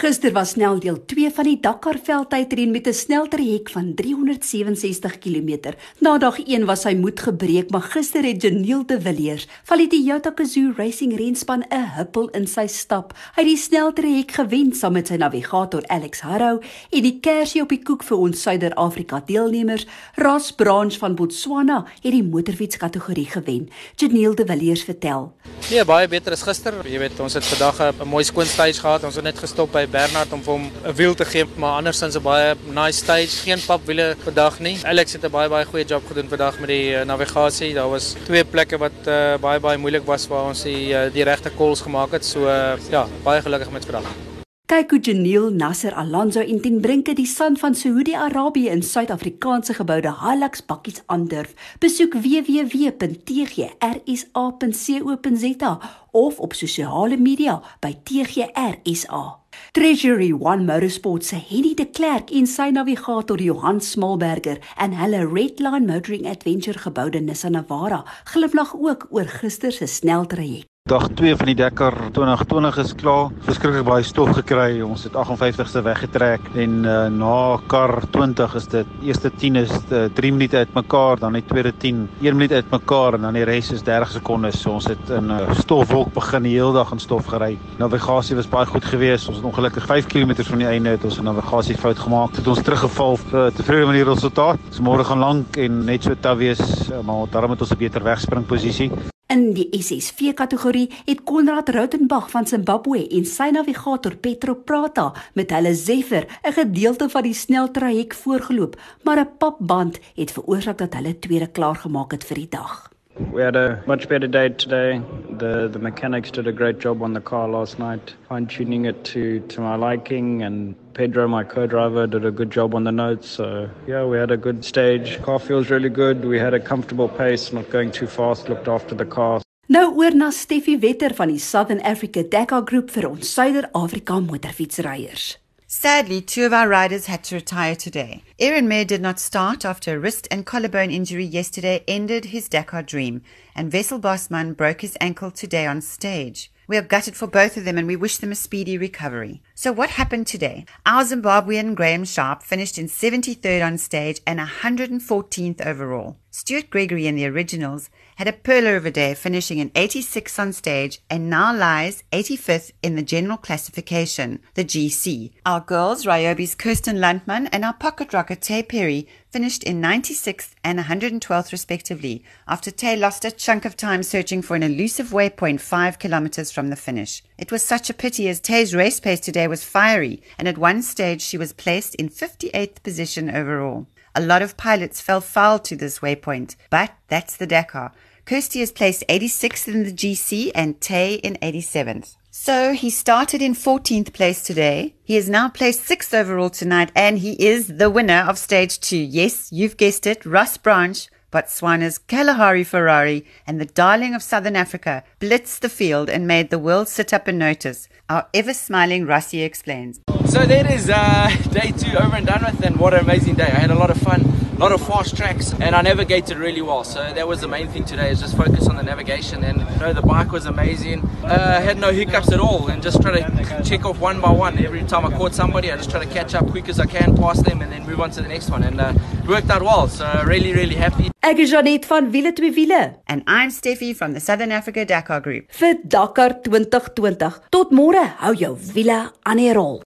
Gister was snel deel 2 van die Dakar veldtydren met 'n sneltrek van 367 km. Na dag 1 was hy moed gebreek, maar gister het Janiel de Villiers van die Toyota Gazoo Racing renspan 'n huppel in sy stap. Hy het die sneltrek gewen saam met sy navigator Alex Harrow en die kersie op die koek vir ons Suider-Afrika deelnemers, Ras Branch van Botswana, het die motorfiets kategorie gewen. Janiel de Villiers vertel: "Nee, baie beter as gister. Jy weet, ons het vandag 'n mooi skoon stage gehad. Ons het net gestop by Bernard om vir hom wiel te gee, maar andersins 'n baie nice stage, geen papwiele vandag nie. Alex het 'n baie baie goeie job gedoen vandag met die uh, navigasie. Daar was twee plekke wat uh, baie baie moeilik was waar ons die uh, die regte calls gemaak het. So ja, baie gelukkig met vandag. Kyk hoe Janiel Nasser Alonso en Tien Brinke die son van Saudi-Arabië in Suid-Afrikaanse geboude Hilux bakkies aandurf. Besoek www.tgrsa.co.za of op sosiale media by TGRSA. Treasury One Motorsport se Henny de Klerk en sy navigator Johan Smalberger en hulle Redline Motoring Adventure geboude Nissan Navara glimlag ook oor gister se sneltraject. Dag 2 van die Dakar 2020 is klaar. Verskriklik baie stof gekry. Ons het 58ste weggetrek en uh, na kar 20 is dit eerste 10 is 3 uh, minute uitmekaar, dan die tweede 10 1 minuut uitmekaar en dan die res is 30 sekondes. So ons het in 'n uh, stofwolk begin die hele dag in stof gery. Navigasie was baie goed geweest. Ons het ongelukkig 5 km van die einde het ons 'n navigasie fout gemaak. Het ons teruggeval uh, tevrede met die resultaat. So môre gaan lank en net so taaf wees, uh, maar daarom het ons 'n beter wegspringposisie. In die SSV kategorie het Konrad Rautenbach van Zimbabwe en sy navigator Petro Prata met hulle Zephyr 'n gedeelte van die sneltraject voorgeloop, maar 'n papband het veroorsaak dat hulle tweede klaar gemaak het vir die dag. We had a much better day today. The the mechanics did a great job on the car last night, fine tuning it to to my liking and Pedro, my co-driver, did a good job on the notes. So yeah, we had a good stage. Car feels really good. We had a comfortable pace, not going too fast, looked after the car. Nou oor na Steffi Wetter van die Southern Africa Dakar Groep vir ons Suider-Afrika motorfietsryers. Sadly, two of our riders had to retire today. Aaron Mayer did not start after a wrist and collarbone injury yesterday ended his Dakar dream, and Vessel Bosman broke his ankle today on stage. We are gutted for both of them and we wish them a speedy recovery. So, what happened today? Our Zimbabwean Graham Sharp finished in 73rd on stage and 114th overall. Stuart Gregory in the originals had a perler of a day, finishing in 86 on stage and now lies 85th in the general classification, the GC. Our girls, Ryobi's Kirsten Landman and our pocket rocker Tay Perry, finished in 96th and 112th respectively, after Tay lost a chunk of time searching for an elusive waypoint 5 kilometers from the finish. It was such a pity as Tay's race pace today was fiery, and at one stage she was placed in 58th position overall. A lot of pilots fell foul to this waypoint, but that's the Dakar. Kirsty is placed 86th in the GC and Tay in 87th. So he started in 14th place today. He is now placed 6th overall tonight and he is the winner of stage 2. Yes, you've guessed it, Russ Branch Botswana's Kalahari Ferrari and the darling of Southern Africa blitzed the field and made the world sit up and notice. Our ever smiling Rossi explains. So that is uh, day two over and done with, and what an amazing day! I had a lot of fun, a lot of fast tracks, and I navigated really well. So that was the main thing today: is just focus on the navigation. And you know, the bike was amazing. Uh, had no hiccups at all, and just try to check off one by one. Every time I caught somebody, I just try to catch up quick as I can, pass them, and then move on to the next one. And uh, worked out well. So really, really happy. Ek is Janet van Wiele twee Wiele and I'm Steffi from the Southern Africa Dakar Group. Vir Dakar 2020. Tot môre, hou jou wiele aan die rol.